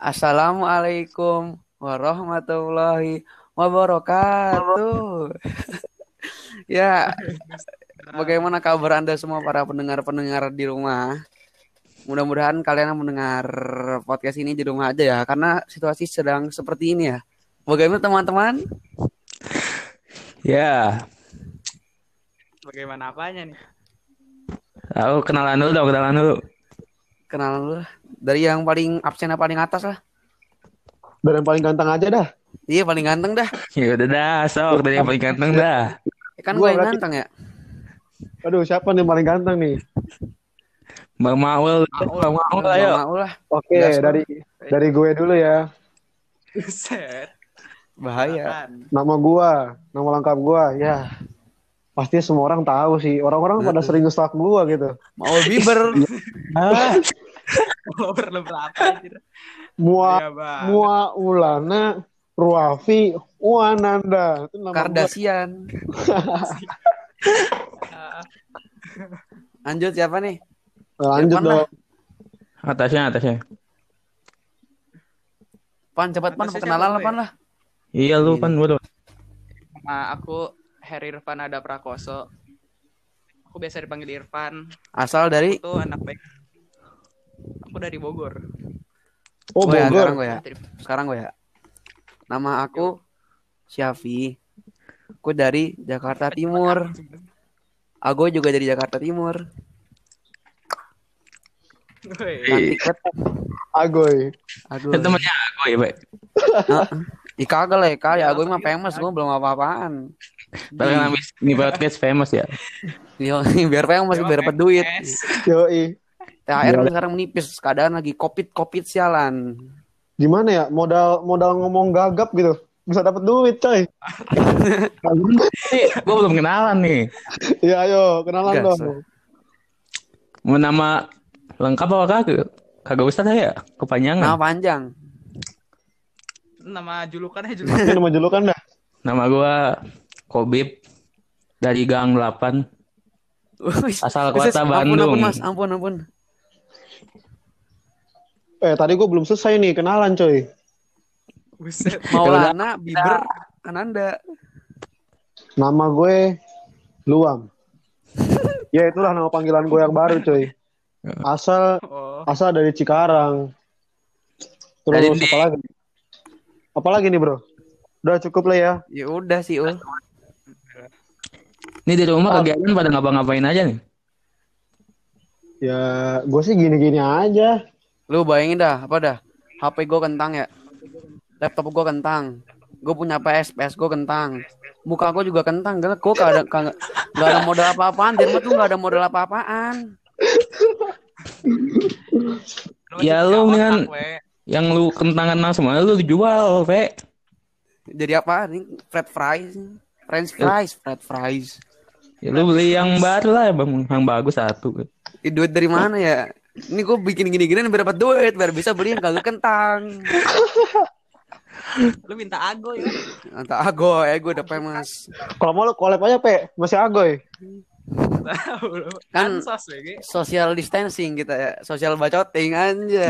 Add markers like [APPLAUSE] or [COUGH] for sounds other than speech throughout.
Assalamualaikum warahmatullahi wabarakatuh. [LAUGHS] ya, bagaimana kabar Anda semua para pendengar-pendengar di rumah? Mudah-mudahan kalian mendengar podcast ini di rumah aja ya, karena situasi sedang seperti ini ya. Bagaimana teman-teman? Ya, Bagaimana apanya nih? aku kenalan dulu dong, kenalan dulu. Kenalan dulu lah. dari yang paling absen paling atas lah. Dari yang paling ganteng aja dah. Iya paling ganteng dah. Ya udah dah, sok dari yang paling ganteng dah. Ya kan gue Gua yang berarti- ganteng ya. Aduh, siapa nih yang paling ganteng nih? Bang Maul, Bang Maul Nggak ayo. mau lah, Oke, Bang. dari dari gue dulu ya. Buset. bahaya. Nama gua, nama lengkap gua, ya. Pasti semua orang tahu sih. Orang-orang pada sering nge-stalk gua gitu. Mau Bieber. [LAUGHS] Ah, [LAUGHS] Follower lo berapa anjir? Mua Bang. Mua Ulana Ruafi Wananda. Itu nama. Ah, [LAUGHS] Lanjut siapa nih? Lanjut dong. atasnya, atasnya. Pan cepat pan perkenalan lah pan lah. Iya lu kan gua dong. Nama aku Heri Irfan Ada Prakoso. Aku biasa dipanggil Irfan. Asal dari Aku tuh anak baik. Aku dari Bogor. Oh, Gua ya, Bogor. sekarang gue ya. Sekarang gue ya. Nama aku Syafi. Aku dari Jakarta Timur. Aku juga dari Jakarta Timur. Woi, Cantik banget. Agoy. Aku. Itu temennya ya, Pak. Ih kagak lah ya kali. Aku mah famous. Gue belum apa-apaan. Tapi kan habis ini podcast famous ya. Yo, [LAUGHS] biar famous biar dapat duit. Yes. THR Iya. sekarang menipis. Keadaan lagi covid covid sialan. Gimana ya? Modal modal ngomong gagap gitu. Bisa dapat duit, coy. [LAUGHS] Gua belum kenalan nih. Iya, ayo, kenalan Gas, dong. Mau nama lengkap apa kagak? Kagak usah lah ya, Nama kepanjangan. panjang. Nama julukannya Ini julukan. nama julukan dah. Nama gua Kobib dari Gang 8. Wih, Asal kota ampun, Bandung. Ampun, mas. Ampun, ampun. Eh, tadi gue belum selesai nih kenalan, coy. Buset. [LAUGHS] Maulana, Bieber, Ananda. Nama gue Luam. [LAUGHS] ya itulah nama panggilan gue yang baru, coy. [LAUGHS] Asal Oh, asal dari Cikarang. Terus Dari apa lagi? Apa lagi nih, Bro? Udah cukup lah ya. Ya udah sih, Ul. Ini di rumah kegiatan pada ngapa-ngapain aja nih. Ya, gue sih gini-gini aja. Lu bayangin dah, apa dah? HP gue kentang ya. Laptop gue kentang. Gue punya PS, PS gue kentang. Muka gue juga kentang. Gak, gue gak ada, gak, gak ada modal apa-apaan. Di rumah tuh gak ada modal apa-apaan. Ya, lu we. Yang lu kentangan semua lu dijual, Pe. Jadi apa? Ini french fries. French fries, french fries. Ya lu beli yang baru lah, Bang. Yang bagus satu. Duit dari mana ya? Ini gue bikin gini-gini biar dapat duit, biar bisa beli yang kagak kentang. [LAUGHS] Lu minta ago ya. Entah ago, ya gue udah famous. Kalau mau lu collab aja, Pe. Masih agoy. Kan- Ansos we. Social distancing kita ya, social bacoting aja.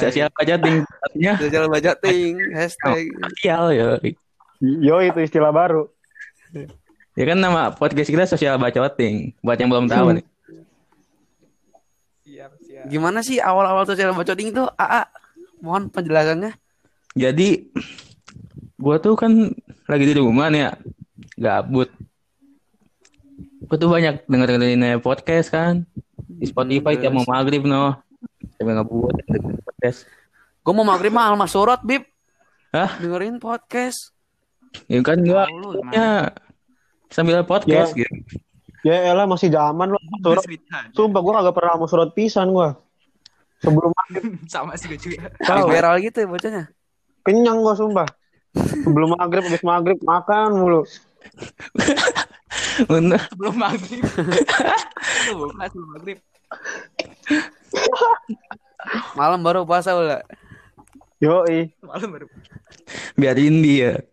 Sosial aja tingkatnya. Social bacoting, hashtag. Sosial ya. Yo, itu istilah baru. Ya kan nama podcast kita sosial bacoting. Buat yang belum tahu nih. Gimana sih awal-awal social bacoting itu? AA, mohon penjelasannya. Jadi gua tuh kan lagi di rumah nih ya. Gabut. Gua tuh banyak denger-dengerin podcast kan. Di Spotify tiap mau maghrib no. Sampai ngebuat dengerin podcast. Gue mau maghrib mah almas surat, Bib. Hah? Dengerin podcast. Ya kan gua ya, sambil podcast Ya. gitu. Ya elah masih zaman lu surat. Sumpah gue kagak pernah mau surat pisan gua. Sebelum [LAUGHS] Sama sih gue juga. tahu Viral gitu ya bocahnya. kenyang gua sumpah. Sebelum maghrib habis maghrib makan mulu. [LAUGHS] Bener. Sebelum maghrib. [LAUGHS] Lu buka sebelum maghrib. Malam baru puasa udah. Yoi. Malam baru. Biarin dia.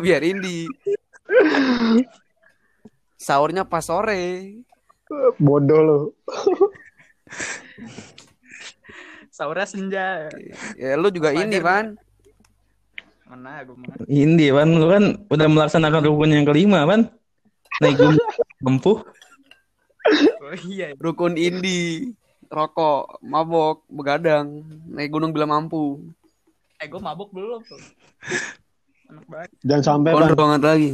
Biarin di. Sahurnya pas sore. Bodoh lu. Saura senja. Ya lu juga Fajar ini. Pan. Mana gue mah. Indi kan lu kan udah melaksanakan rukun yang kelima kan naik gunung tempuh Oh iya. Rukun indi, rokok, mabok, begadang, naik gunung bila mampu. Eh gue mabuk belum tuh. Enak banget. Jangan sampai. Pondok banget lagi.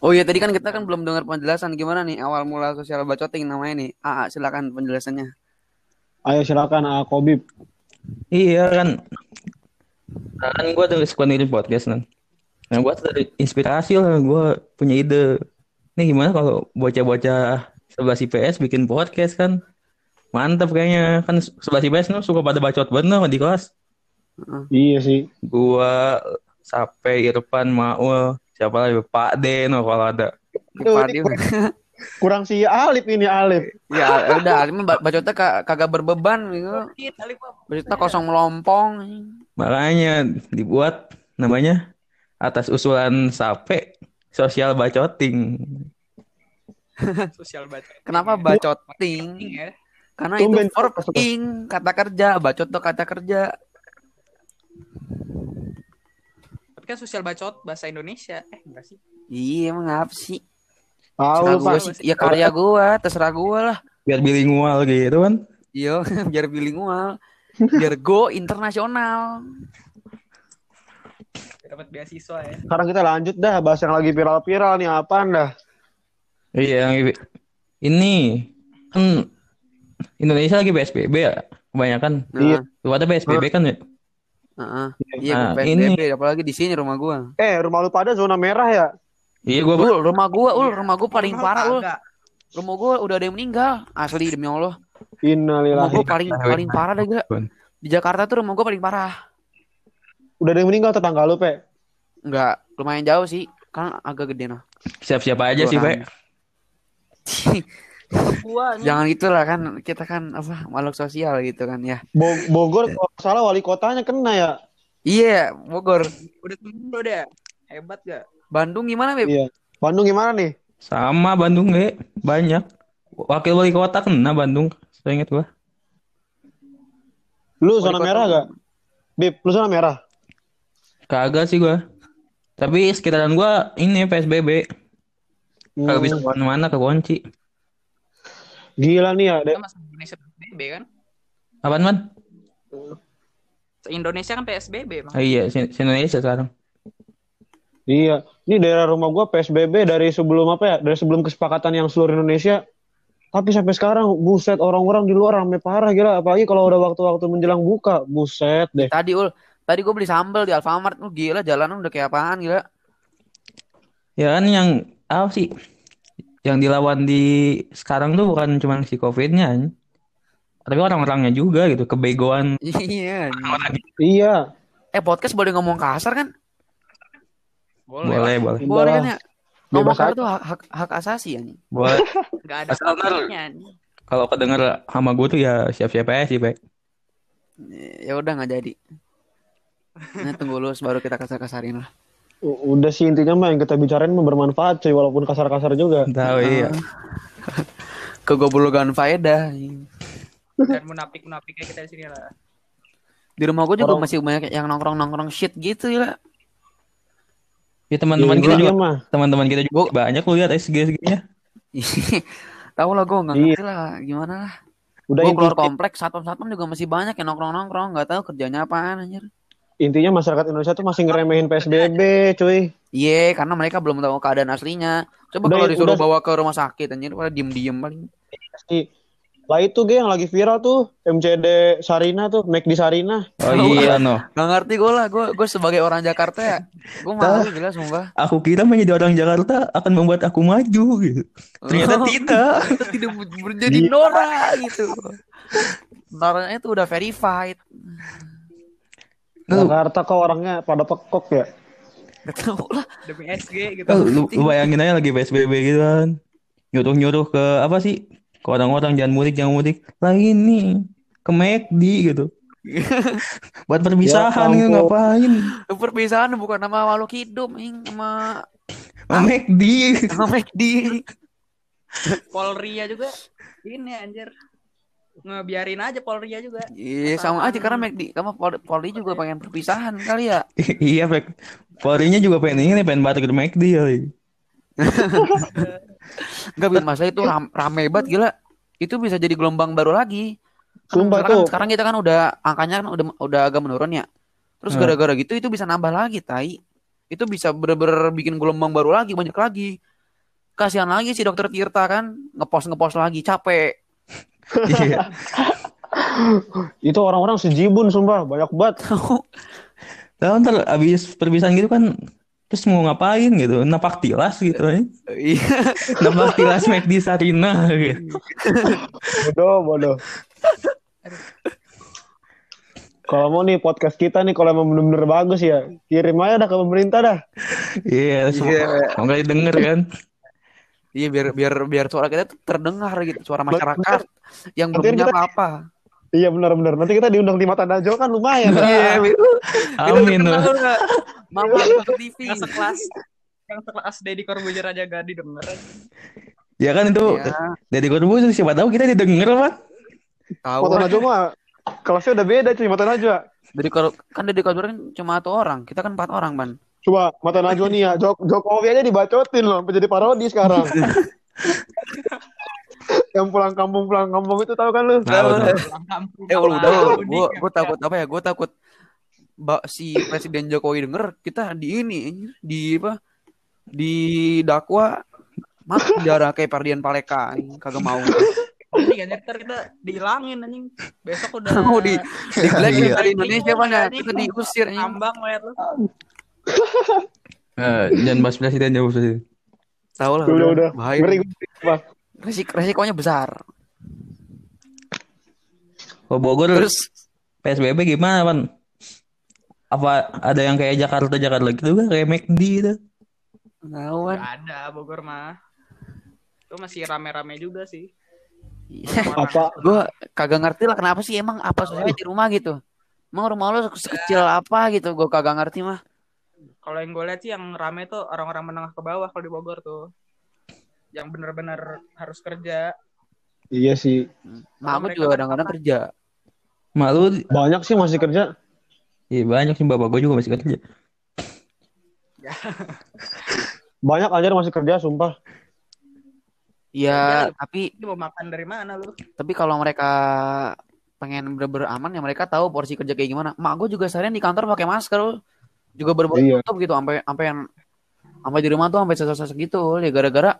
Oh iya tadi kan kita kan belum dengar penjelasan. Gimana nih awal mula sosial bacoting namanya nih. Ah, silakan penjelasannya. Ayo silakan A Kobib. iya kan. Kan gue tuh suka dengerin podcast kan nah gue dari inspirasi lah. Gue punya ide. Nih gimana kalau bocah-bocah sebelah IPS bikin podcast kan? Mantap kayaknya. Kan sebelah IPS tuh suka pada bacot bener di kelas. Iya sih. gua Sape Irfan Maul siapa lagi Pak Deno kalau ada ini Kurang si Alip ini Alip. ya udah, Alim ba- bacotnya ka- kagak berbeban gitu. Bacotnya kosong melompong. makanya dibuat namanya atas usulan Sape sosial bacoting [LAUGHS] Sosial baca. Kenapa bacoting? ya? Karena Tumben. itu ing, kata kerja, bacot tuh kata kerja. Tapi kan sosial bacot bahasa Indonesia. Eh enggak sih. Iya, emang apa sih? Tahu gua sih. Ya karya gua, terserah gua lah. biar bilingual gitu kan Iya, [LAUGHS] biar bilingual. Biar go internasional. Dapat beasiswa ya. Sekarang kita lanjut dah bahas yang lagi viral-viral nih apaan dah. iya yang ini kan Indonesia lagi PSBB ya kebanyakan Iya. Nah, lu ada PSBB kan ya heeh. Iya, Nah, gua ini- apalagi di sini rumah gua. Eh, rumah lu pada zona merah ya? iya gua Ul, rumah gua, ul, rumah gua paling Orang parah, ul. Rumah gua udah ada yang meninggal, asli demi Allah. Rumah Innalillahi. gua paling paling parah deh, gak? Bun. Di Jakarta tuh rumah gua paling parah. Udah ada yang meninggal tetangga lu, Pe. Enggak, lumayan jauh sih. Kan agak gede nah. siap-siap aja sih Orang. Gua. Jangan gitulah kan kita kan apa makhluk sosial gitu kan ya. Bo- Bogor kalau salah wali kotanya kena ya. Iya, Bogor. udah tunggu deh. Hebat gak? Bandung gimana, Beb? Iya. Bandung gimana nih? sama Bandung ge banyak wakil wali kota kena Bandung saya ingat gua Lu Wali zona kota merah gak? Bib, lu zona merah? kagak sih gua tapi sekitaran gua ini PSBB kagak Hmm, bisa ke mana-mana kekunci Gila nih ya. Kita masuk Indonesia PSBB kan? apaan man Indonesia kan PSBB bang. oh, iya se Indonesia sekarang Iya. Ini daerah rumah gua PSBB dari sebelum apa ya? Dari sebelum kesepakatan yang seluruh Indonesia. Tapi sampai sekarang buset orang-orang di luar rame parah gila. Apalagi kalau udah waktu-waktu menjelang buka. Buset deh. Tadi ul, tadi gue beli sambal di Alfamart. Lu gila jalanan udah kayak apaan gila. ya kan yang apa sih yang dilawan di sekarang tuh bukan cuma si covidnya tapi orang-orangnya juga gitu kebegoan [LAUGHS] Iya. anjing. Iya. Eh podcast boleh ngomong kasar kan? Boleh. boleh boleh Boleh kan ya? Ngomong kasar tuh hak, hak, hak asasi ya nih. boleh [LAUGHS] Gak ada Asal kalau kedenger sama gue tuh ya siap-siap aja sih Pak Ya udah nggak jadi. Nah, tunggu lu baru kita kasar-kasarin lah. Udah sih intinya mah yang kita bicarain mah bermanfaat cuy. Walaupun kasar-kasar juga. tahu iya Kegoblogan faedah. Dan munafik-munafiknya kita di sini lah. Di rumah gue juga Orang- masih banyak yang nongkrong-nongkrong shit gitu ya. ya teman-teman Iya, kita intinya juga mah. teman-teman kita juga banyak lu lihat SG nya [LAUGHS] Tahu lah gue nggak Iya. ngerti lah gimana lah. Udah Gue keluar kompleks satpam-satpam juga masih banyak yang nongkrong-nongkrong nggak tahu kerjanya apaan anjir. Intinya masyarakat Indonesia tuh masih ngeremehin PSBB cuy. Iya, karena mereka belum tahu keadaan aslinya. Coba Udah, kalau disuruh udah. bawa ke rumah sakit anjir pada diem-diem paling. Pasti. Lah itu ge yang lagi viral tuh MCD Sarina tuh, Mac di Sarina. oh iya no Gak ngerti gue lah, gue gue sebagai orang Jakarta ya, gue malu gila sumpah. aku kira menjadi orang Jakarta akan membuat aku maju gitu ternyata Oh. tidak [LAUGHS] tidak menjadi Nora gitu. [LAUGHS] Noranya itu udah verified. Jakarta kok orangnya pada pekok ya. Gak tau lah. Demi SG gitu. lu, lu bayangin aja lagi PSBB gitu kan nyuruh-nyuruh ke apa sih ke orang-orang jangan mudik jangan mudik lagi nih ke McD gitu [LAUGHS] buat perpisahan Ya gitu ampun. ngapain Perpisahan bukan nama makhluk hidup, ing sama sama McD sama McD. [LAUGHS] Polri ya juga. Ini anjir. Ngebiarin aja Polri juga. Iya sama aja karena McD kamu Pol- Polri juga pengen perpisahan kali ya. [LAUGHS] iya, Pak. Polrinya juga pengen ini, pengen balik ke McD kali. Enggak [LAUGHS] biar masa itu ram, rame banget gila. Itu bisa jadi gelombang baru lagi. Kan Sumpah sekarang, tuh. sekarang kita kan udah angkanya kan udah udah agak menurun ya. Terus Hmm. gara-gara gitu itu bisa nambah lagi, tai. Itu bisa bener-bener bikin gelombang baru lagi, banyak lagi. Kasihan lagi si dokter Tirta kan ngepost ngepost lagi, capek. Iya. Itu orang-orang sejibun sumpah, banyak banget. Tahu [LAUGHS] ntar abis perpisahan gitu kan terus mau ngapain gitu napak tilas gitu ya Iya. [LAUGHS] napak tilas McD Sarina gitu. Bodoh, bodoh. Kalau mau nih podcast kita nih kalau emang bener-bener bagus ya, kirim aja dah ke pemerintah dah. iya semua mau nggak didengar kan Iya biar biar biar suara kita tuh terdengar gitu, suara masyarakat yang belum punya apa-apa. Iya benar-benar. Nanti kita diundang di Mata Najwa kan lumayan. Iya, amin loh Mama ke TV. Yang sekelas yang sekelas Deddy Corbuzier aja gak didengar. ya kan itu Ya, dari Corbuzier siapa tahu kita didengar pak tahu. Mata Najwa mah kelasnya udah beda cuy Mata Najwa. Dari kalau kan dari kalau kan cuma satu orang, kita kan empat orang, Ban. Coba Mata Najwa nih ya, Jok Jokowi aja dibacotin loh, sampai jadi parodi sekarang. [LAUGHS] Yang pulang kampung pulang kampung itu tahu kan lu? Tahu, tahu. Eh, udah, gue ya. gue takut apa ya? Gue takut Mbak si Presiden Jokowi denger kita di ini di apa? Di dakwa masuk penjara kayak Pardian Paleka kagak mau. [LAUGHS] Ini kan ntar kita dihilangin anjing. Besok udah Mau di di black Iya. dari Indonesia mana? Kita diusir anjing. Ambang lihat lu. Eh, jangan bahas presiden jauh presiden Tahu lah Udah udah. bahaya. Ngeri gua. Resik resikonya besar. oh Bogor Terus PSBB gimana pan apa ada yang kayak Jakarta Jakarta gitu kan kayak McD itu. Gak ada Bogor mah. Itu masih rame-rame juga sih. Apa? gue kagak ngerti lah kenapa sih emang apa susahnya di rumah gitu emang rumah lo sekecil apa gitu gue kagak ngerti mah Kalau yang gue lihat sih yang rame tuh orang-orang menengah ke bawah kalau di Bogor tuh. Yang bener-bener harus kerja. Iya sih. mak aku juga kan kadang-kadang kerja malu Banyak sih masih kerja. iya banyak sih bapak gue juga masih kerja [LAUGHS] Banyak aja masih kerja sumpah. Iya Kerja, tapi Ini mau makan dari mana lu? tapi kalau mereka pengen bener-bener aman ya mereka tahu porsi kerja kayak gimana mak gue juga seharian di kantor pakai masker juga berbau Iya. tutup gitu sampai sampai yang sampai di rumah tuh sampai sesak-sesak gitu ya gara-gara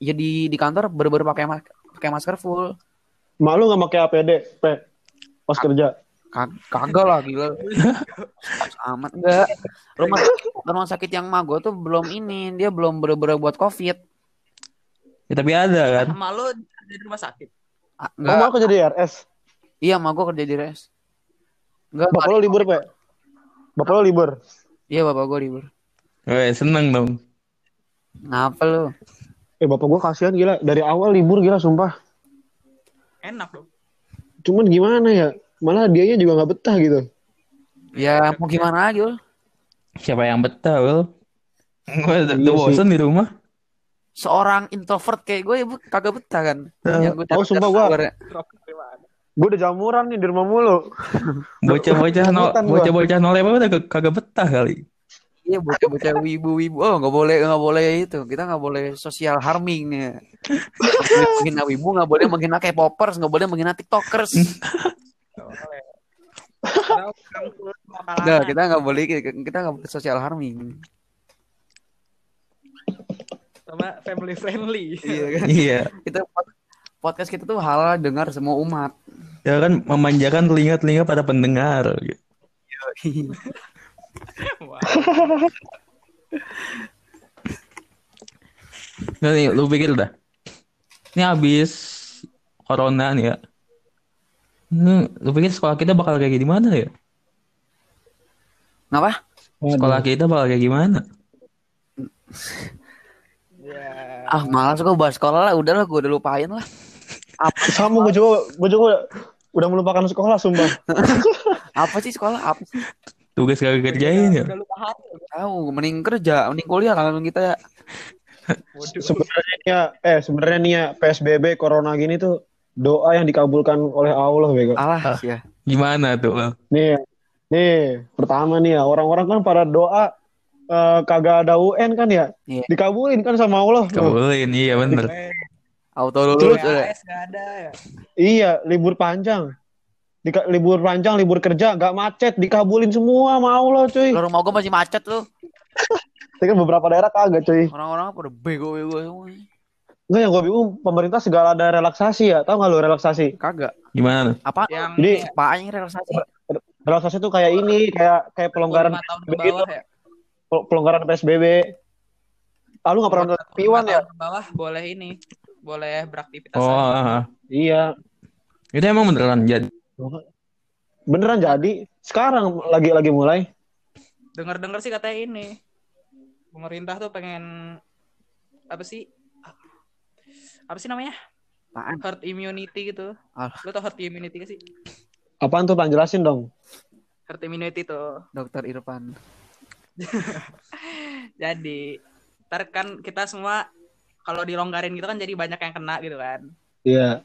ya di di kantor bener-bener pakai mas- pakai masker full. Mak lu nggak pakai APD, P, pas kerja. Kag- kagak lah gila. Amat. Enggak rumah rumah sakit yang mah gue tuh belum ini dia belum bener-bener buat covid. Ya tapi ada kan? Sama lu di rumah sakit. Ah, Oh, enggak mau kerja di RS. iya mah gue kerja di res enggak Bapak lo libur, Pe? Bapak lo libur. iya bapak gue libur. Weh, seneng dong. Ngapa lu Eh, bapak gua kasihan gila. Dari awal libur gila, sumpah. Enak dong. Cuman gimana ya? Malah dianya juga nggak betah gitu. ya mau gimana lagi lu siapa yang betah Will gue udah Iya udah bosen di rumah seorang introvert kayak gue ya bu, kagak betah kan yang gue Oh, sumpah gua- Gue udah jamuran nih di rumah mulu. bocah-bocah no bocah-bocah nol apa udah kag- kagak betah kali iya bocah-bocah [LAUGHS] wibu-wibu. Oh nggak boleh nggak boleh itu. Kita nggak boleh social harming ya. [LAUGHS] Menghina wibu nggak boleh menghina K-popers nggak boleh menghina tiktokers. [LAUGHS] Nggak, kita nggak boleh kita nggak boleh social harming. Sama family friendly. iya kan? Iya. Kita pod- podcast kita tuh halal dengar semua umat. Ya kan memanjakan telinga-telinga pada pendengar Wah. Nah, nih, lu pikir dah. Ini habis corona nih ya. Ini, lu pikir sekolah kita bakal kayak gimana ya? ngapa Sekolah kita bakal kayak gimana? Ya. ah malas gue bahas sekolah lah udahlah gue udah lupain lah apa Sama gue juga, gue juga udah melupakan sekolah, sumpah. [LAUGHS] apa sih sekolah apa sih Tugas kagak kerjain ya? Udah lupa hati. tahu mending kerja mending kuliah kalau kita ya. Sebenarnya nih ya, eh sebenarnya nih ya PSBB corona gini tuh doa yang dikabulkan oleh Allah bego. Alah ya. Gimana tuh? Bang? Nih, nih pertama nih ya orang-orang kan pada doa eh, kagak ada UN kan ya, Iya. dikabulin kan sama Allah. Kabulin, iya bener. Auto lulus Terus- gak ada ya. Iya, libur panjang. Dika- libur panjang, libur kerja, gak macet, dikabulin semua sama Allah cuy. Lu rumah gua masih macet lu. Tapi kan beberapa daerah kagak cuy. Orang-orang pada bego-bego semua. Enggak yang gue bingung, pemerintah segala ada relaksasi ya. Tahu nggak lu relaksasi? Kagak. Gimana? Apa? Yang Jadi Apaan yang relaksasi? relaksasi tuh kayak ini, kayak kayak pelonggaran 25 tahun ke bawah ya. pel- pelonggaran PSBB. Ah, lu nggak pernah nonton Piwan 25 ya? bawah boleh ini. Boleh beraktivitas. Oh, ah, ah. Iya. itu emang beneran jadi. Beneran jadi. Sekarang lagi lagi mulai. Dengar-dengar sih katanya ini. Pemerintah tuh pengen apa sih? Apa sih namanya? Apaan? Herd immunity gitu. Ah. Lu tau herd immunity gak sih? Apaan tuh? Pan jelasin dong. Herd immunity tuh. Dokter Irfan. [LAUGHS] Jadi, ntar kan kita semua kalau dilonggarin gitu kan jadi banyak yang kena gitu kan. Iya.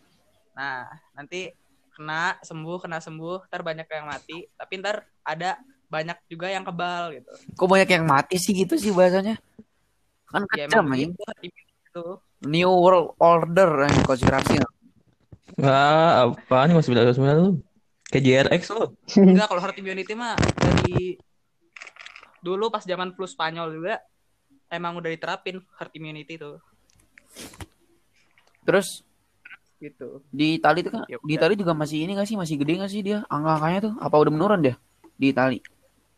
Nah, nanti kena sembuh, kena sembuh, ntar banyak yang mati. Tapi ntar ada banyak juga yang kebal gitu. Kok banyak yang mati sih gitu sih bahasanya? Kan Ya kejam emang anjing. gitu, itu. New World Order yang konspirasi. Wah, apaan nih masih beda sebenarnya lu? Kayak JRX lu. Enggak, kalau herd immunity mah dari dulu pas zaman flu Spanyol juga emang udah diterapin herd immunity tuh Terus gitu. di Itali tuh kan Ya di. Itali juga masih ini gak sih masih gede gak sih dia angka-angkanya tuh apa udah menurun dia di Itali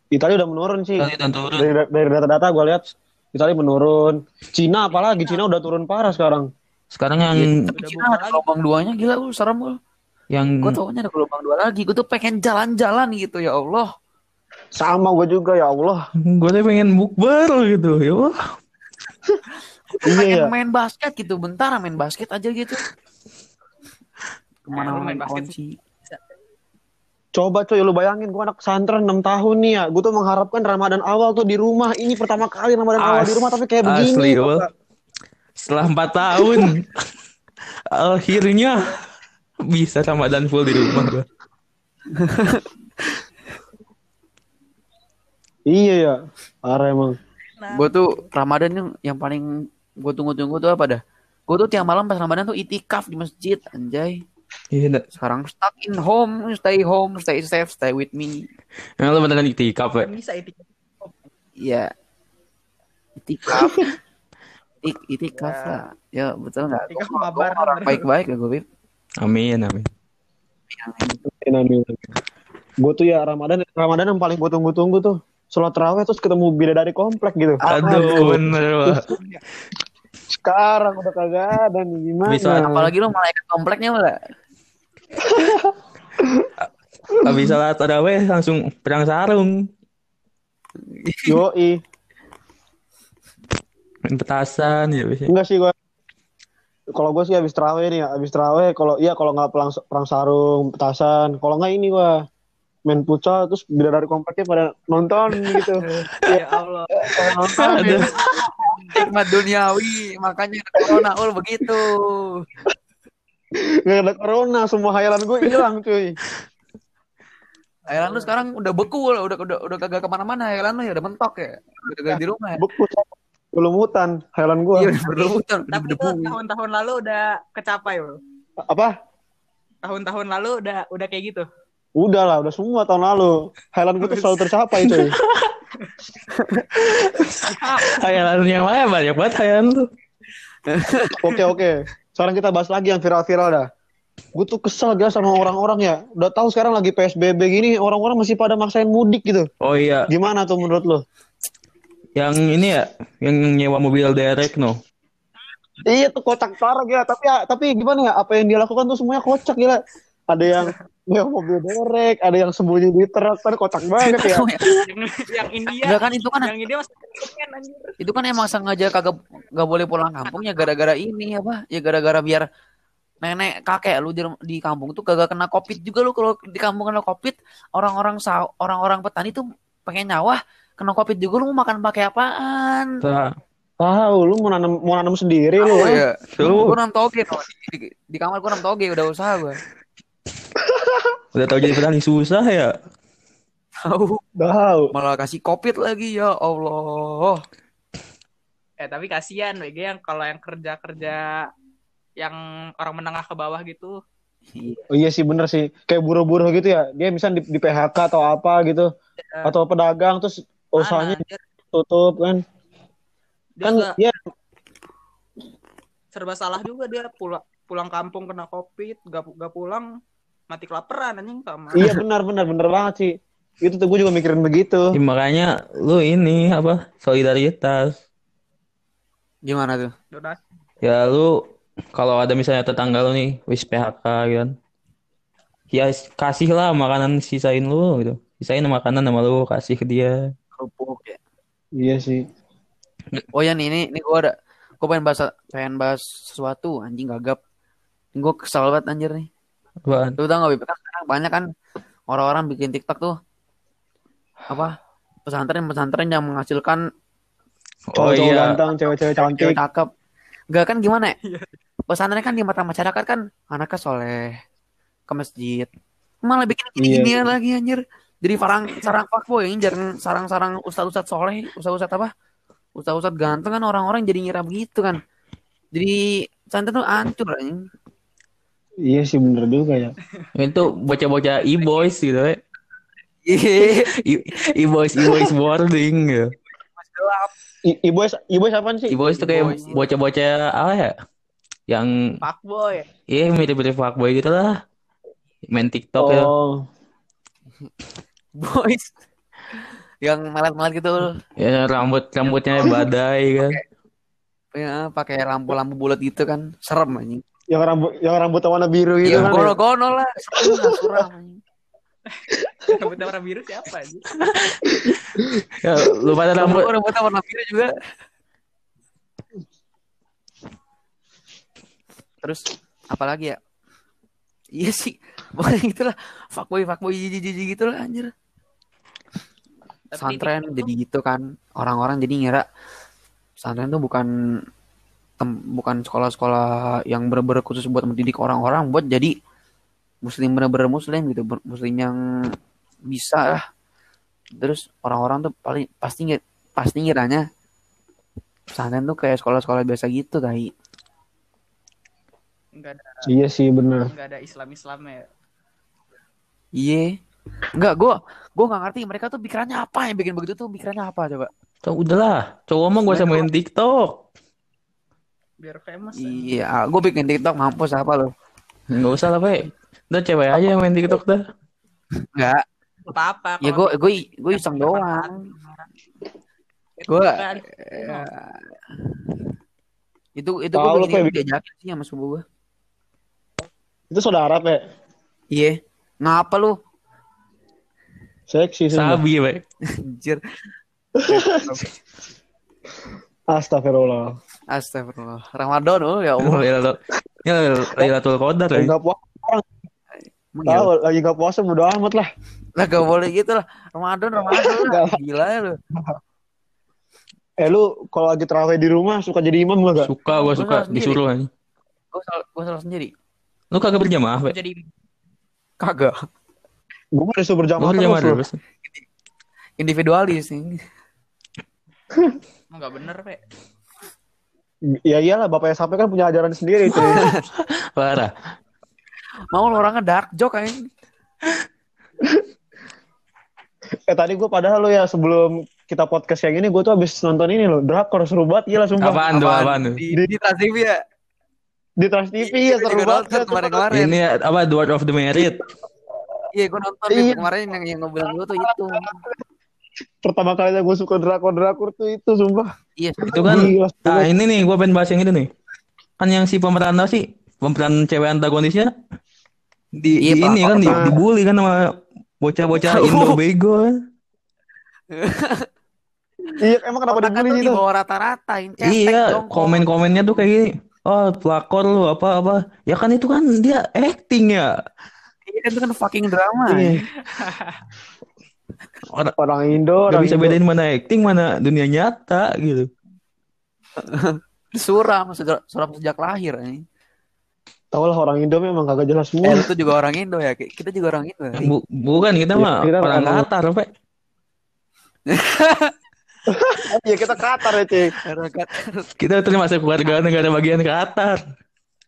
Italia udah menurun sih. Turun. Dari, dari data-data gue lihat Italia menurun. Cina apalagi Cina udah turun parah sekarang. Sekarang yang Udah Cina ada gelombang duanya gila lu serem lu yang gue taunya ada gelombang dua lagi gue tuh pengen jalan-jalan gitu ya Allah Sama gue juga ya Allah. gue tuh pengen bukber gitu. Ya Allah. Gua pengen Iya ya. main basket gitu bentar main basket aja gitu ke mana lu main kunci Coba coy lu bayangin gue anak pesantren 6 tahun nih ya. Gue tuh mengharapkan Ramadan awal tuh di rumah. Ini pertama kali Ramadan awal As- di rumah tapi kayak Asli, begini. Wal. Setelah empat tahun, [LAUGHS] akhirnya bisa Ramadan full di rumah gua. Iya ya. Parah emang. gue tuh Ramadan yang yang paling gue tunggu-tunggu tuh apa dah gue tuh tiap malam pas Ramadan tuh itikaf di masjid anjay Iya, dah. sekarang stuck in home stay home stay safe stay with me Emang lu beneran itikaf, ya? Bisa itu. Iya. Itikaf. [LAUGHS] Itik, itikaf Ya. lah. Ya betul nggak? Itikaf mabar. orang baik-baik ya gue, Bib. Amin, amin. Gue tuh ya Ramadan Ramadan yang paling gue tunggu-tunggu tuh. Sholat terawih terus ketemu bidadari komplek gitu. Aduh, bener, Wal. Sekarang udah kagak ada nih gimana? Bisa, Apalagi lu malaikat kompleknya malah. [LAUGHS] Habis salat tarawih langsung perang sarung. Yoi. Main petasan ya bisa. Enggak sih gue. Kalau gue sih habis terawih nih ya, habis terawih kalau iya kalau nggak perang, perang sarung, petasan, kalau nggak ini gua main futsal terus bidadari kompleknya pada nonton gitu. [LAUGHS] Ya Allah. Nonton. Nikmat duniawi, makanya ada corona ul begitu. Gak ada corona, semua hayalan gue hilang cuy. Thailand lu sekarang udah beku, udah udah udah kagak ke mana-mana. Thailand lu ya udah mentok ya. Udah kagak di rumah ya. Beku belum hutan hayalan gue. Iya, berlebutan, udah Tapi itu tahun-tahun lalu udah kecapai loh. Apa? Tahun-tahun lalu udah udah kayak gitu. Udah lah, udah semua tahun lalu. Hayalan gue tuh selalu tercapai cuy. [LAUGHS] Hayalan yang mana banyak banget hayalan tuh. Oke oke. Sekarang kita bahas lagi yang viral-viral dah. Gue tuh kesel gak sama orang-orang ya. Udah tahu sekarang lagi PSBB gini, orang-orang masih pada maksain mudik gitu. Oh iya, Gimana tuh menurut lo? yang ini ya, yang nyewa mobil derek no. Iya tuh kocak parah gila. Tapi ya, tapi gimana ya? Apa yang dia lakukan tuh semuanya kocak gila. Ada yang yang mobil derek, ada yang sembunyi di truk, kan kocak banget ya. [LAUGHS] Ya? yang, yang India. Enggak kan itu kan yang India masih anjir. itu kan emang sengaja kagak nggak boleh pulang kampung ya gara-gara ini apa ya gara-gara biar nenek kakek lu di, di kampung tuh kagak kena covid juga lu kalau di kampung kena covid orang-orang sa- orang-orang petani tuh pengen nyawah kena covid juga lu mau makan pakai apaan Tahu lu mau nanam mau nanam sendiri lu. Oh ah. ya. Tuh. Gue nanam toge di, di, di kamar gue nanam toge udah usaha gue. [LAUGHS] Udah tau jadi petani susah ya. Tahu. Tahu. Malah kasih covid lagi ya Allah. Eh tapi kasihan WG yang kalau yang kerja-kerja yang orang menengah ke bawah gitu. Oh iya sih bener sih. Kayak buruh-buruh gitu ya. Dia misalnya di, di PHK atau apa gitu. Ya. Atau pedagang terus usahanya Mana, dia, tutup kan. dia Kan juga ya serba salah juga dia pulang pulang kampung kena covid, gak, gak pulang mati kelaparan anjing sama. iya benar benar benar banget sih. Itu tuh gue juga mikirin begitu. Ya, makanya lu ini apa solidaritas. Gimana tuh? Donasi. Ya lu kalau ada misalnya tetangga lu nih wis PHK gitu kan. Ya kasih lah makanan sisain lu gitu. Sisain makanan sama lu kasih ke dia. Kerupuk ya. Iya sih. Oh ya nih, ini, ini gue ada, gue pengen bahas, pengen bahas sesuatu, anjing gagap. Gue kesal banget anjir nih. Apaan? Lu tau gak, Bib? Kan sekarang banyak kan orang-orang bikin TikTok tuh. Apa? Pesantren-pesantren yang menghasilkan Oh Cowok-cowok iya. ganteng, cewek-cewek cantik. cewek cakep. Gak kan gimana ya? [LAUGHS] Pesantren kan di mata masyarakat kan anaknya soleh, ke masjid. Malah bikin gini-ginian lagi anjir. Jadi sarang sarang fuckboy anjir, sarang-sarang ustad-ustad soleh, ustad-ustad apa? Ustad-ustad ganteng kan orang-orang jadi ngira begitu kan. Jadi pesantren tuh hancur anjing. Iya sih bener juga ya. Itu bocah-bocah e-boys gitu ya. [LAUGHS] E-boys, e-boys boarding. I- Ibu ibu apaan sih? E-boys tuh kayak E-boys, bocah-bocah apa ya? Yang Fuckboy. iya mirip-mirip fuckboy gitu lah. Main TikTok ya. Oh, Boys. Yang malat-malat gitu. Ya rambut rambutnya badai kan. Ya, pakai lampu-lampu bulat gitu kan. Serem anjing. Yang rambut yang rambut warna biru gitu Iya, kan. ya? gono-gono lah. Suram. [LAUGHS] Rambutnya warna biru siapa anjing? Ya, lu pada Rambut rambut warna biru juga. Terus apalagi ya? Iya sih, pokoknya gitulah. Fuckboy, fuckboy, jiji, jiji gitu lah anjir. TikTok jadi gitu kan. Orang-orang jadi ngira pesantren tuh bukan bukan sekolah-sekolah yang bener-bener khusus buat mendidik orang-orang buat jadi muslim bener-bener muslim gitu, ber- muslim yang bisa lah. Terus orang-orang tuh paling pasti ngi- pasti ngiranya pesantren tuh kayak sekolah-sekolah biasa gitu tai. Enggak ada Iya sih bener. enggak ada Islam-Islamnya. ya. Iya. Enggak, gua gua nggak ngerti mereka tuh pikirannya apa yang bikin begitu tuh pikirannya apa coba? Cowok udahlah, cowok mah gua sama main TikTok. Biar famous. Iya, gua bikin TikTok mampus apa lo? Nggak usah lah, Pe. Udah cewek aja yang main TikTok dah. Enggak. Apa-apa. Ya kalau- gua gua gua iseng doang. Gua Kan, ya, itu itu Tahu gua lo, bikin Pe. diajakin sih sama sepupu gua. Itu saudara pe. Iya. Ngapa lu? Seksi sih. Sabi, Pe. [LAUGHS] Anjir. [LAUGHS] Astagfirullah. Astagfirullah. Ramadan oh ya Allah. Lailatul Ya, Lailatul Qadar Lagi ya. nggak puasa, Emang ya? tahu, lagi nggak puasa mudah amat lah. Lah gak boleh gitu lah. Ramadan Ramadan lah. Gila ya lu. Eh lu kalau lagi terawih di rumah suka jadi imam gak? Suka gua Gua suka disuruh aja. Gua salah, gua salah sendiri. Lu kagak berjamaah, Pe? jadi Kagak. Gue mah disuruh Gua berjamaah berjamaah terus. Individualis nih. [LAUGHS] enggak bener, Pe. Ya iyalah bapaknya sampai kan punya ajaran sendiri cuy. [LAUGHS] Parah. Mau lu orangnya dark joke kan? eh tadi gue padahal lu ya sebelum kita podcast yang ini gue tuh habis nonton ini loh drakor seru banget gila sumpah. Apaan tuh, apaan tuh? Di, di Trans TV ya? Di Trans TV ya seru Gua banget. nonton kemarin-kemarin. Ini apa Dwarf of the Merit? Iya, gue nonton Iya. Kemarin yang yang gue bilang dulu tuh itu. Pertama kalinya gue suka drakor-drakor tuh itu sumpah. Iya, Itu kan Gila, Nah, ini nih gua pengen bahas yang itu nih. Kan yang si pemeran apa sih? Pemeran cewek antagonisnya di, Iya, di ini kan di, dibully kan sama bocah-bocah Indo bego kan. [LAUGHS] Iya emang kenapa dibully tuh di gitu? bawah rata-rata, Iya, komen-komennya tuh kayak gini. Oh, pelakor lu apa apa. Ya kan itu kan dia acting ya. Iya kan itu kan fucking drama. Iya. [LAUGHS] Orang Orang Indo, nggak orang bisa Indo. bedain mana acting mana dunia nyata gitu. [LAUGHS] Suram, suram, suram sejak lahir. Ini. Tahu lah orang Indo memang kagak jelas Eh, semua. lu tuh juga orang Indo ya? Kita juga orang Indo. ya? Bu- bukan kita Iya, mah kita orang Qatar, Pak. [LAUGHS] Iya kita Qatar ya, Qatar. Kita termasuk warga negara bagian Qatar.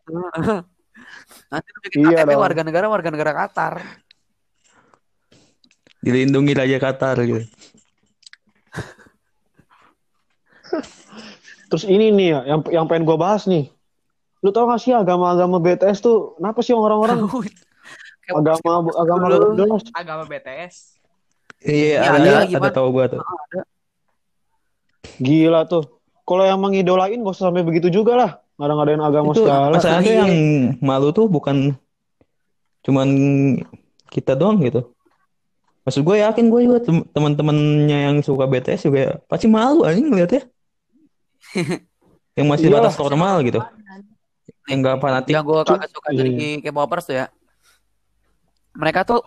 [LAUGHS] Nanti bikin Iya warga negara warga negara Qatar. Dilindungi Raja Qatar gitu. Terus ini nih ya, yang yang pengen gue bahas nih. Lu tau gak sih agama-agama BTS tuh, kenapa sih orang-orang [LAUGHS] agama agama jelas? Agama BTS. Iya, Iya, ada ada, ada gimana? tahu gua tuh. Gila tuh. Kalau yang mengidolain gak usah sampai begitu juga lah. Ngada-ngadain agama Itu segala. masalahnya Iya. yang malu tuh bukan cuman kita doang gitu. Maksud gue yakin gue juga tem- teman-temannya yang suka BTS juga pasti malu anjing ngeliatnya. [LAUGHS] yang masih Iyalah. batas normal gitu. Yang gak fanatik. yang gue kagak suka Iya. dari K-popers tuh ya. Mereka tuh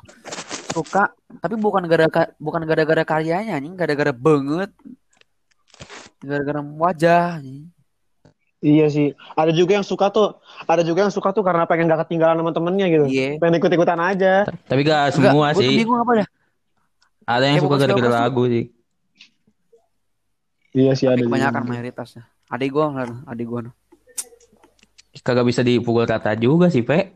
suka tapi bukan gara-gara bukan gara-gara karyanya anjing, gara-gara banget. Gara-gara wajah anjing. Iya sih. Ada juga yang suka tuh, ada juga yang suka tuh karena pengen gak ketinggalan sama temennya gitu. Iya. Pengen ikut-ikutan aja. Tapi gak Enggak, semua tuh sih. bingung apa dah? Ada yang Kayak suka gara-gara lagu sih. Iya sih ada. Juga. kebanyakan mayoritasnya. Adik gue ngeliat, adik gue. Kagak bisa dipukul rata juga sih, Pe.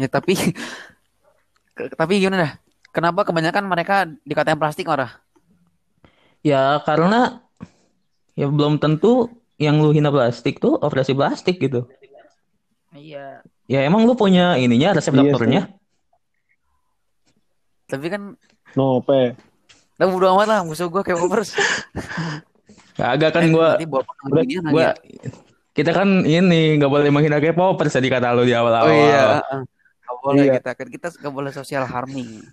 Ya tapi [LAUGHS] tapi gimana dah? Kenapa kebanyakan mereka dikatain plastik marah? Ya karena ya belum tentu yang lu hina plastik tuh operasi plastik gitu. Iya. Ya emang lu punya ininya resep Iya dokternya? Tapi kan No, Pe. lah udah amat lah musuh gue kayak popers. Kagak kan beginian gua lagi. kita kan ini nggak boleh menghina K-popers tadi kata lu di Oh awal-awal. iya. heeh. Nggak boleh Iya. kita kan kita nggak boleh social harming.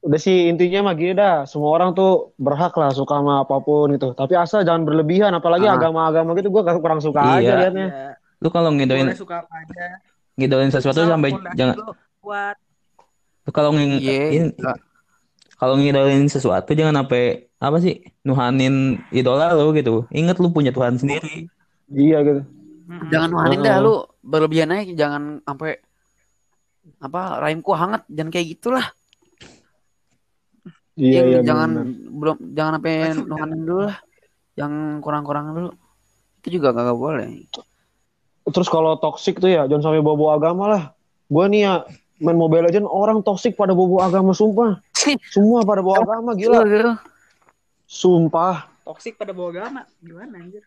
Udah sih intinya mah gini dah. Semua orang tuh berhak lah suka sama apa pun gitu. Tapi asal jangan berlebihan. Apalagi Ah. agama-agama gitu gue kurang suka aja Iya. liatnya. Iya. Lu kalau ngidoin suka apa aja. ngidoin sesuatu sampai jangan lu kalau nging, Iya. in- kalau ngidoin sesuatu jangan sampai apa sih nuhanin idola lu gitu. Ingat lu punya Tuhan sendiri. Iya gitu. Mm-mm. Jangan nuhanin Heeh. dah lu berlebihan aja jangan sampai apa rahimku hangat jangan kayak gitulah. Iya, Yang iya. jangan bener. belum jangan sampai nuhanin dulu lah. Yang kurang-kurang dulu. Itu juga kagak boleh. Terus kalau toxic tuh ya jangan sampai bawa agama lah. Gue nih ya main Mobile Legends orang toxic pada bawa agama sumpah. [LAUGHS] Semua pada bawa agama gila. Sumpah. Toxic pada bawa agama. Gimana anjir?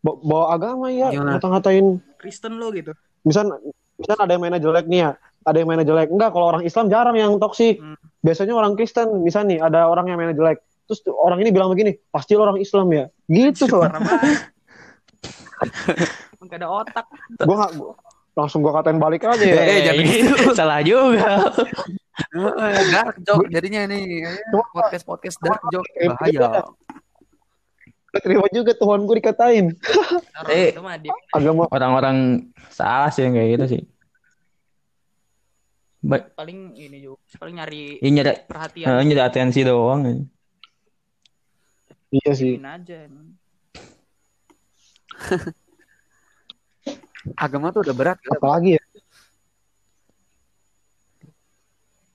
Ba- bawa agama ya ngata-ngatain Kristen lo gitu. misal misal ada yang mainnya jelek nih ya ada yang mainnya jelek enggak kalau orang Islam jarang yang toksik Hmm. biasanya orang Kristen misal nih ada orang yang mainnya jelek terus orang ini bilang begini pasti lo orang Islam ya gitu soal Parah banget. [LAUGHS] Gak ada otak. gua- langsung gue katain balik aja ya [LAUGHS] Eh, jangan gitu. [LAUGHS] Salah juga. Dark joke jadinya nih podcast podcast dark joke bahaya Gua terima juga Tuhan gue dikatain Eh. itu mah dia. agama Orang-orang salah sih yang kayak gitu sih. Ba- paling ini juga paling nyari ya nyari, perhatian eh, nyari atensi doang. iya sih Ini aja. [LAUGHS] agama tuh udah berat apalagi ya?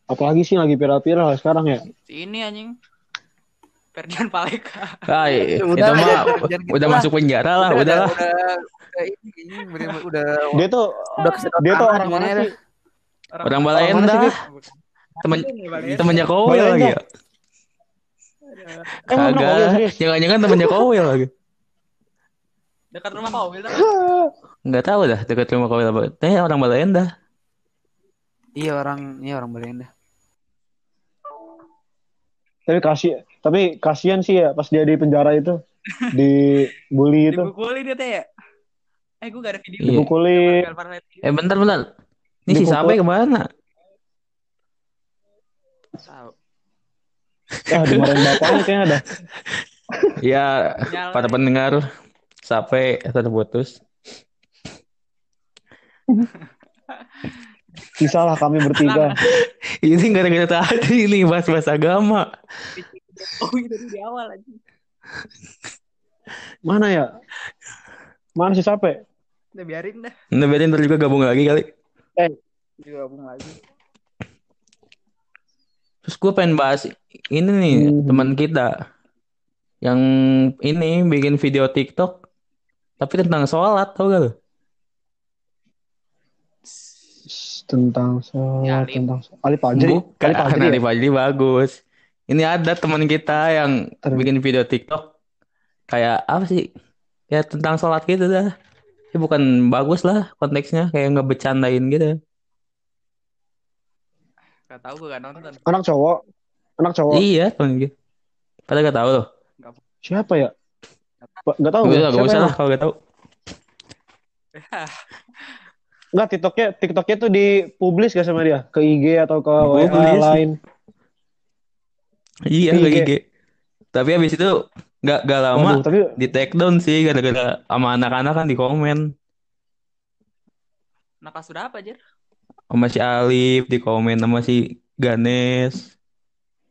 Apalagi sih lagi viral-viral sekarang ya? Ini anjing. Ferdian Paleka. Ah, i- itu Udah, mah udah masuk penjara lah, udah udah udah, lah. udah, udah ini ini udah udah. Dia tuh udah dia tuh orang mana sih? Orang sih, Balenda, temen Kowil Balenda. lagi ya. Kagak, jangan-jangan temennya Kowil lagi. dekat rumah kau [LAUGHS] Nggak tahu dah dekat rumah apa. Tanya orang Balenda. iya orang iya orang Belanda tapi kasih tapi kasihan sih ya pas dia di penjara itu [LAUGHS] dibully itu dipukuli dia teh ya eh gue gak ada video Iya. dipukuli Eh bentar bentar. Ini si Dipukul. Sape ke mana? tahu ah dimarahin bapaknya kayaknya ada [LAUGHS] Ya Nyala. para pendengar Sape terputus. Kisah lah kami bertiga. Ini gara-gara tadi ini bahas-bahas agama. oh itu di awal aja Mana ya? Mana sih capek? Udah biarin dah. Nah, berarti ntar juga gabung lagi kali. Gabung lagi. Terus gue pengen bahas ini nih Hmm. teman kita yang ini bikin video TikTok tapi tentang sholat tau gak lu? Tentang sholat, Ya, tentang. Alif Fajri. Bukan, Alif Fajri. [LAUGHS] Alif ya? Fajri bagus. Ini ada teman kita yang Terus. bikin video TikTok kayak apa sih? Ya tentang sholat gitu dah. Ya bukan bagus lah konteksnya kayak ngebecandain gitu. Gak tau gue gak nonton. Anak cowok. Anak cowok. Iya, temen gitu. Padahal gak tahu loh. Siapa ya? Gak tahu. Gak gak usah emang? lah kalau gak tahu. [LAUGHS] Enggak, TikToknya, TikToknya tuh dipublis gak sama dia? Ke IG atau ke WA lain? Iya, Iya. gak IG. Tapi habis itu gak, gak lama Waduh, tapi di take down sih gara-gara sama anak-anak kan di komen. Nah kelas berapa aja? Sama si Alif di komen sama si Ganes,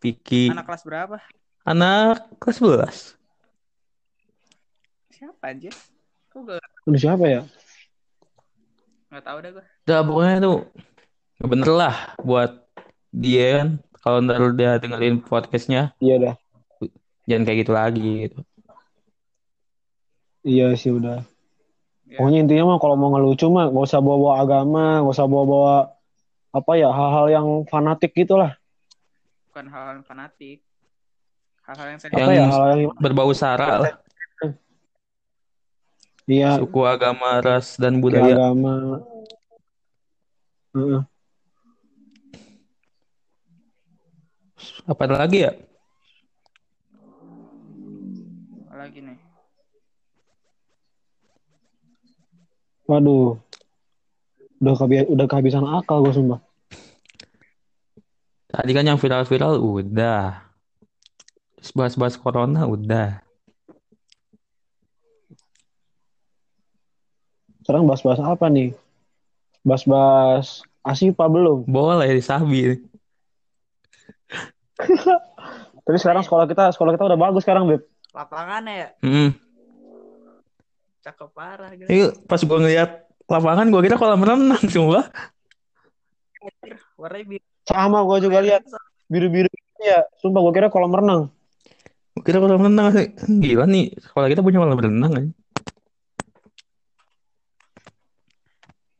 Vicky. Anak kelas berapa? Anak kelas 11. Siapa aja? Kok gak, udah siapa ya? Gak tau dah gue. Udah pokoknya tuh gak bener lah buat dia kan. Kalau ntar dia dengerin podcastnya Iya dah. jangan kayak gitu lagi gitu. Iya sih udah. Ya. Pokoknya intinya mah kalau mau ngelucu mah gak usah bawa-bawa agama, gak usah bawa-bawa apa ya hal-hal yang fanatik gitu lah. Bukan hal-hal fanatik. Hal-hal yang Yang Apa ya hal yang berbau sara lah. Iya Suku, agama, ras, dan budaya. agama. Heeh. Apa lagi ya? lagi nih. Waduh. Udah kehabi- udah kehabisan akal gue sumpah. Tadi kan yang viral-viral udah. Terus bahas-bahas corona udah. Sekarang bahas-bahas apa nih? Bahas-bahas Asipa belum? Boleh disabi. [LAUGHS] Tapi sekarang sekolah kita sekolah kita udah bagus sekarang, Beb. Lapangannya ya? Hmm. Cakep parah gitu. Ini pas gua ngeliat lapangan gua kira kolam renang [LAUGHS] cuma Warnanya biru. Sama gue juga lihat biru-biru ya. Sumpah gue kira kolam renang. gua kira kolam renang sih. Gila nih, sekolah kita punya kolam renang kan.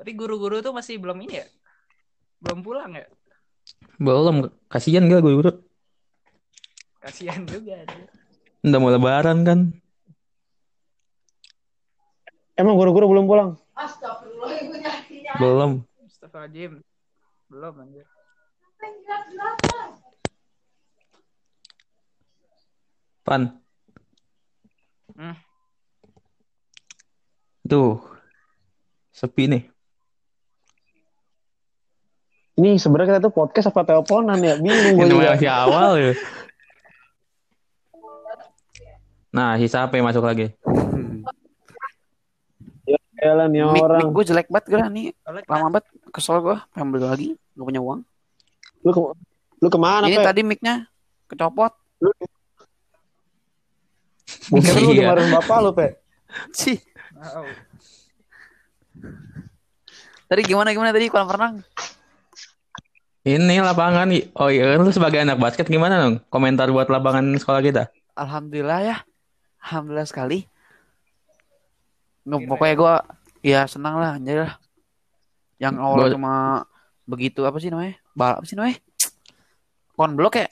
Tapi guru-guru tuh masih belum ini ya? Belum pulang ya? Belum, kasihan gak udah. Kasihan juga. dia. Udah mau lebaran kan. Emang guru-guru belum pulang? Belum. Astagfirullahaladzim. Belum anjir. Pan. Hmm. Tuh. Sepi nih. Ini sebenarnya kita tuh podcast apa teleponan ya? Bingung gue Ini juga. masih awal ya. Nah, si siapa yang masuk lagi? Jalan ya Mic, orang. gue jelek banget gue nih. Lama banget. Kesel gue. Pengen beli lagi. Gak punya uang. Lu ke lu ke mana, Ini Pe? tadi mic-nya kecopot. Mungkin lu Iya. dimarahin bapak lu, Pe. Sih. Tadi gimana gimana tadi kolam renang? Ini lapangan. Oh iya, lu sebagai anak basket gimana dong? Komentar buat lapangan sekolah kita. Alhamdulillah ya. Alhamdulillah sekali. Kira pokoknya gue ya senang lah anjir lah. Yang awal Gua- cuma begitu apa sih namanya? Bal apa sih namanya? Konblok ya?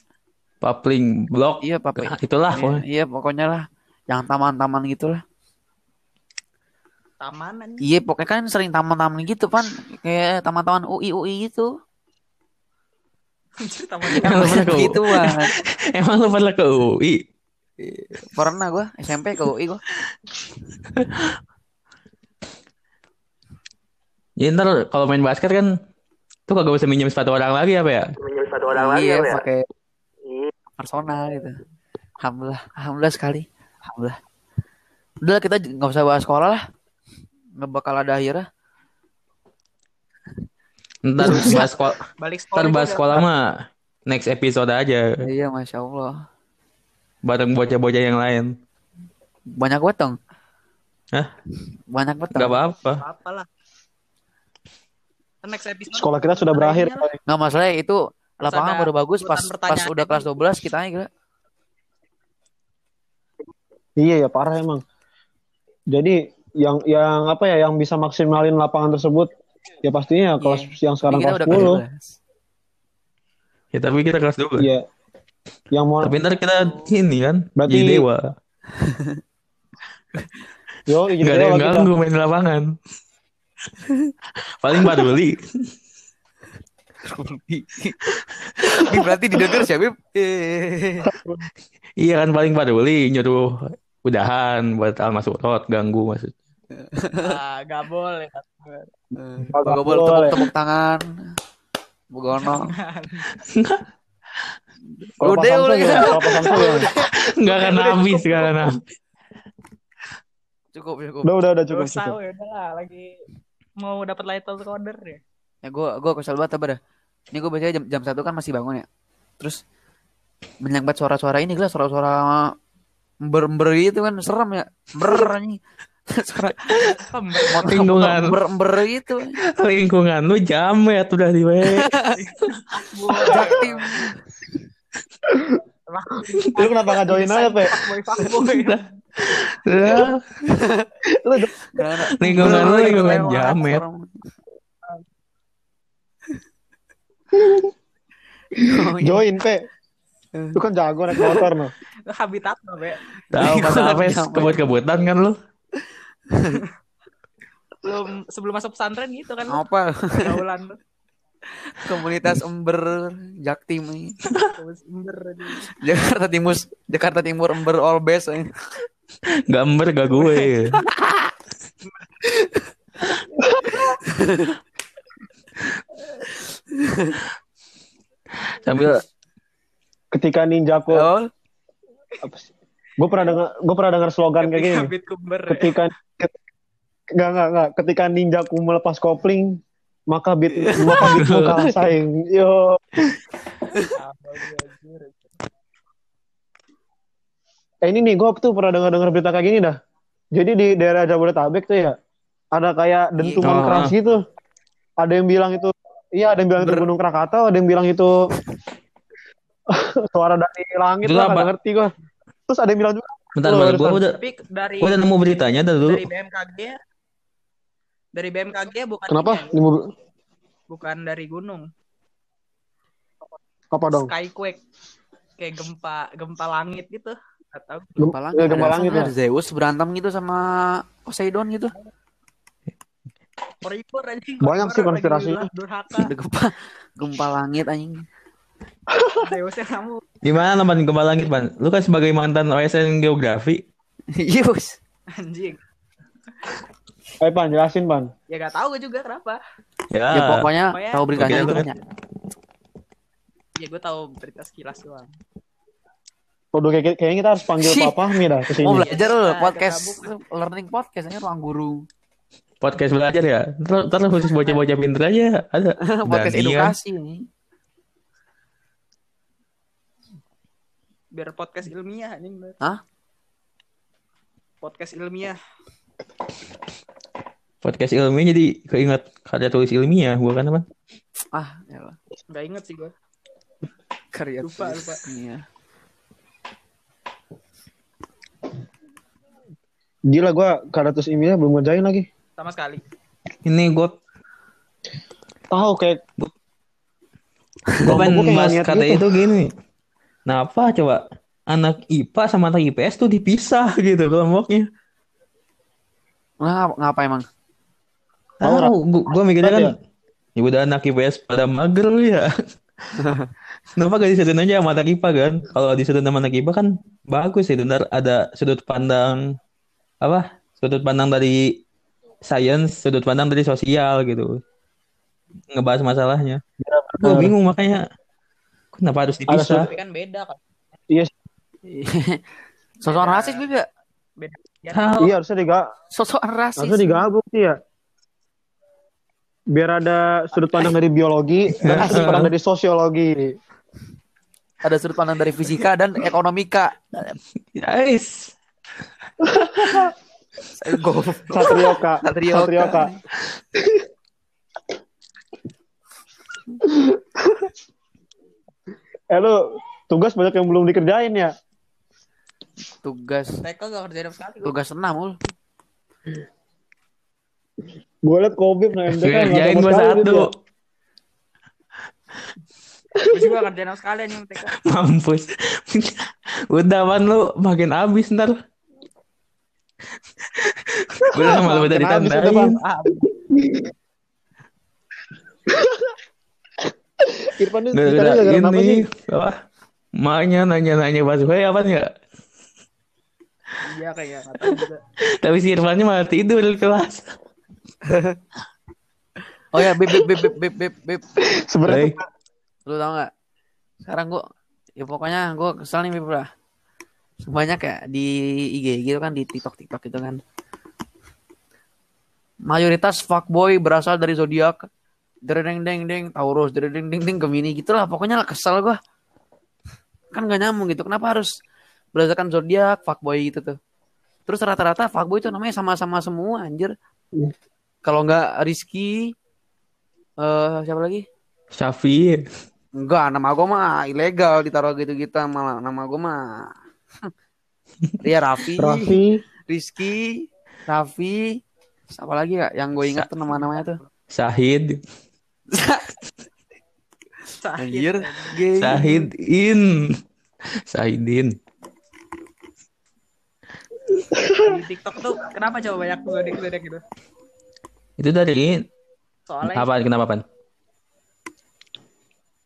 Papling blok. Iya, pakai. Itulah. Iya, pokoknya. iya, pokoknya lah. Yang taman-taman gitu lah. taman. Iya, pokoknya kan sering taman-taman gitu, Pan. Kayak taman-taman UI UI gitu. [LAUGHS] Emang gitu. Emang lu pernah ke UI? Pernah gue SMP ke UI gue. Ya ntar kalau main basket kan tuh kagak bisa minjem sepatu orang lagi apa ya? iya, pakai personal gitu. Alhamdulillah, alhamdulillah sekali. Alhamdulillah. Udah kita nggak usah bahas sekolah lah. Nggak bakal ada akhirnya. Ntar bahas sekolah, Balik ntar sekolah bahas juga. sekolah mah next episode aja Iya, masya Allah. bareng bocah-bocah yang lain. Banyak banget dong. Hah? Banyak banget Gak apa-apa. Apa lah. Next episode. Sekolah kita sudah berakhir. Nggak masalah itu lapangan baru bagus pas pas udah kelas lagi. 12 kita gila. Iya ya parah emang. Jadi yang yang apa ya yang bisa maksimalin lapangan tersebut ya pastinya kelas yang sekarang kelas udah kelas 10. Ya tapi kita kelas 2. Iya. Yang mau Tapi ntar kita ini kan Berarti- jadi dewa. [LAUGHS] yo jadi Gak ada yang ganggu main di lapangan. Paling peduli. 12. Ini berarti didengar siapa? Iya kan paling peduli nyuruh udahan buat al masuk rot ganggu maksud. Ah, gak boleh. Gak boleh tepuk-tepuk tangan. Begono. Kalau Udah, udah. ya, ya. Enggak akan habis, enggak akan habis. Cukup cukup. Udah udah udah cukup Dosa, cukup. ya udah lah. Lagi mau dapat lighter coder ya. Ya gue gue kesel banget apa dah. Ini gue biasanya jam jam satu kan masih bangun ya. Terus banyak banget suara-suara ini gila suara-suara ember-ember gitu kan serem ya. Ber anjing. Suara Lingkungan. ember-ember gitu. Lingkungan lu jamet udah di. Jaktim. Lu kenapa nggak join aja, Pe? Lah, Lingkungan lu lingkungan jamet. Oh, iya. Join, Pe. Lu kan jago naik motor no. Habitat lo, Be. Tahu pas apa jamet. kebut-kebutan kan lu? Sebelum sebelum masuk pesantren gitu kan. Apa Pergaulan lu. komunitas ember Jaktim ember. Jakarta Timur Jakarta Timur ember all best ini. Gambar gak gue. [LAUGHS] Sambil Ketika ninjaku Oh, apa sih? Gue pernah dengar gue pernah dengar slogan kayak gini. Kumber. ya. Ketika ket- Enggak, enggak, enggak. Ketika ninjaku melepas kopling, maka bit maka [LAUGHS] bitmu kalah saing. Yo. Eh ini nih, gue tuh pernah dengar-dengar berita kayak gini dah. Jadi di daerah Jabodetabek tuh ya, ada kayak dentuman Oh. keras gitu. Ada yang bilang itu, iya ada yang bilang itu Ber- Gunung Krakatau, ada yang bilang itu [LAUGHS] suara dari langit Itu lah, nggak ngerti gue. Terus ada yang bilang juga, bentar, Lu bentar. Gua barusan. udah Tapi dari gua udah nemu beritanya dah dulu. dari BMKG ya. Dari BMKG bukan kenapa? ini, bukan dari gunung. apa dong? Skyquake. Kayak gempa gempa langit gitu. Gak tahu. gempa Gem- langit. ya, gempa langit ya. Zeus berantem gitu sama Poseidon gitu. Banyak sih konspirasinya. Gempa gempa langit anjing. Yang kamu. Gimana teman gempa langit, Pan? Lu kan sebagai mantan OSN geografi. [LAUGHS] Iya, Bos. Anjing. Eh Pan, jelasin Pan. Ya gak tahu gue juga kenapa. Ya, Ya pokoknya Pokoknya- tahu beritanya itu oke. kan ya. Gue tahu berita sekilas doang. Waduh, kayak, kayaknya kita harus panggil Fahmi dah ke sini. Mau belajar lu Ada podcast learning podcast aja ruang guru. podcast belajar ya. Terus terus khusus bocah-bocah pinter aja ada. [LAUGHS] podcast Dan iya. edukasi ini. Biar podcast ilmiah anjing. bener. Hah? Podcast ilmiah. Podcast ilmiah jadi keinget karya tulis ilmiah bukan apa? Ah, ya Gak inget sih gue. karya Lupa, tulis. lupa. Iya. Gila gue Karatus Emilia belum ngerjain lagi. Sama sekali. Ini gue Tahu kayak gue pengen gua niat kata gitu. itu gini. Kenapa coba anak IPA sama anak IPS tuh dipisah [LAUGHS] gitu kelompoknya? Nah, ngapa emang? Tahu, Tahu, gua, gua mikirnya kan ya? ya udah anak IPS pada mager [LAUGHS] ya. [LAUGHS] Kenapa gak disatuin aja sama anak IPA kan? Kalau disatuin sama anak IPA kan bagus itu ntar ada sudut pandang apa? Sudut pandang dari science, sudut pandang dari sosial gitu. Ngebahas masalahnya. Gue benar. bingung makanya kenapa harus dipisah? Tapi kan beda kan. [LAUGHS] Sosok rasis juga. Beda. Ya, Tahu. iya harusnya diga Sosok rasis. harusnya digabung sih ya. Biar ada sudut pandang dari biologi dan sudut pandang dari sosiologi. Ada sudut pandang dari fisika dan ekonomika. Guys, Saya. Satrioka. Satrioka. Satrioka. Eh lu tugas banyak yang belum dikerjain ya? Tugas TK gak kerjain sama sekali. tugas enam ul. Gue liat Kobe nah MTK kerjain sama gue satu. Gue gak kerjain sama sekali nih TK. [LAUGHS] Mampus. Udah man lu makin habis ntar. Gue udah habis udah, Bang. ditandain. Irfan gara-gara apa sih? ini. Apa? Maknya nanya-nanya pas gue apa ya? Iya kayak juga. Tapi si Irfannya malah tidur di kelas. Oh ya, beb beb beb beb beb beb. Sebenarnya Lu tau gak? Sekarang gua ya pokoknya gua kesel nih beb lah. Banyak ya di IG gitu kan di TikTok TikTok gitu kan. Mayoritas fuckboy berasal dari zodiak. Derdeng deng deng Taurus, derdeng deng deng Gemini gitulah. Pokoknya lah kesel gua. Kan gak nyambung gitu. Kenapa harus berdasarkan zodiak fuckboy gitu tuh? Terus rata-rata fuckboy itu namanya sama-sama semua anjir. Kalau nggak Rizky eh siapa lagi? Syafi. Enggak, nama gue mah ilegal ditaruh gitu-gitu malah nama gue mah Ria [LAUGHS] Raffi, Raffi, Rizky, Raffi, siapa lagi ya yang gue ingat tuh nama-namanya tuh. Syahid. Anjir. Syahidin. Syahidin. Di TikTok tuh kenapa coba banyak zodiak-zodiak gitu? Itu dari Soalnya apa kenapa pan?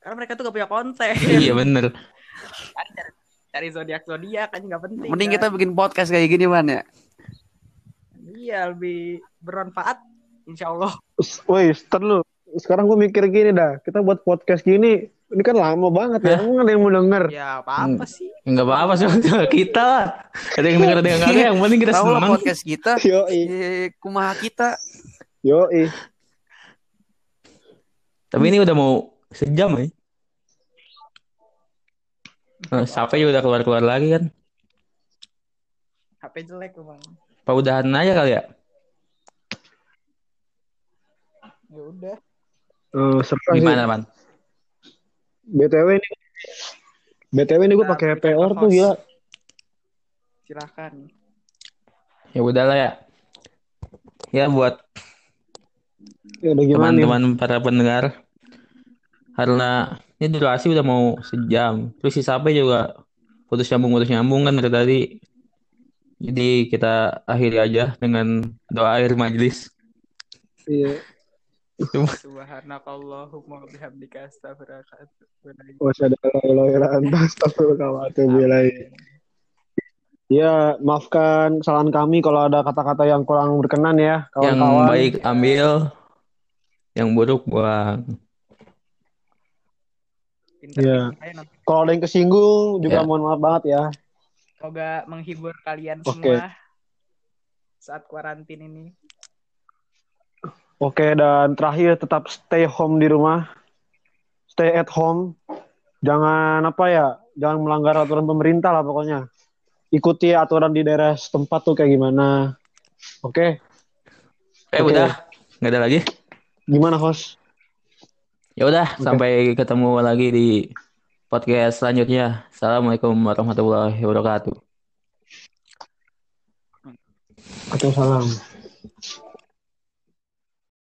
karena mereka tuh gak punya konten. iya bener. Cari, cari, cari zodiak-zodiak kan gak penting. Mending kan? kita bikin podcast kayak gini man ya. Iya lebih bermanfaat Insya Allah. woi, ntar lu. Sekarang gue mikir gini dah, kita buat podcast gini, ini kan lama banget ya, emang ada yang mau denger? Ya apa-apa Hmm. sih. Enggak apa-apa sih [LAUGHS] kita lah. Ada yang denger ada yang kagak yang penting kita Tahu lah senang. podcast kita, [LAUGHS] Yoi, eh, kumaha kita. yoi. Tapi ini udah mau sejam ya. Nah, sampai juga udah keluar-keluar lagi kan. HP jelek emang. Apa udahan aja kali ya? Ya udah. Eh, serta sih. Gimana, Pan? BTW ini, BTW ini gue pakai PR tuh gila. Silakan. Ya udahlah ya. Ya buat Ya teman-teman para pendengar. Karena ini durasi udah mau sejam. Terus si Sape juga putus nyambung putus nyambung kan dari tadi. Jadi kita akhiri aja dengan doa akhir majelis. Iya. Subhanakallahumma wa bihamdika astaghfiruka wa atubu Ya, maafkan kesalahan kami kalau ada kata-kata yang kurang berkenan ya, Yang kawan-kawan. baik ambil, yang buruk buang. Iya. Kalau ada yang kesinggung juga Ya. mohon maaf banget ya. Semoga menghibur kalian Oke. semua saat kuarantin ini. Oke, dan terakhir tetap stay home di rumah. Stay at home. Jangan apa ya, jangan melanggar aturan pemerintah lah pokoknya. Ikuti aturan di daerah setempat tuh kayak gimana. Oke, Eh Oke. udah, nggak ada lagi. gimana host? Ya udah, sampai ketemu lagi di podcast selanjutnya. Assalamualaikum warahmatullahi wabarakatuh. Waalaikumsalam.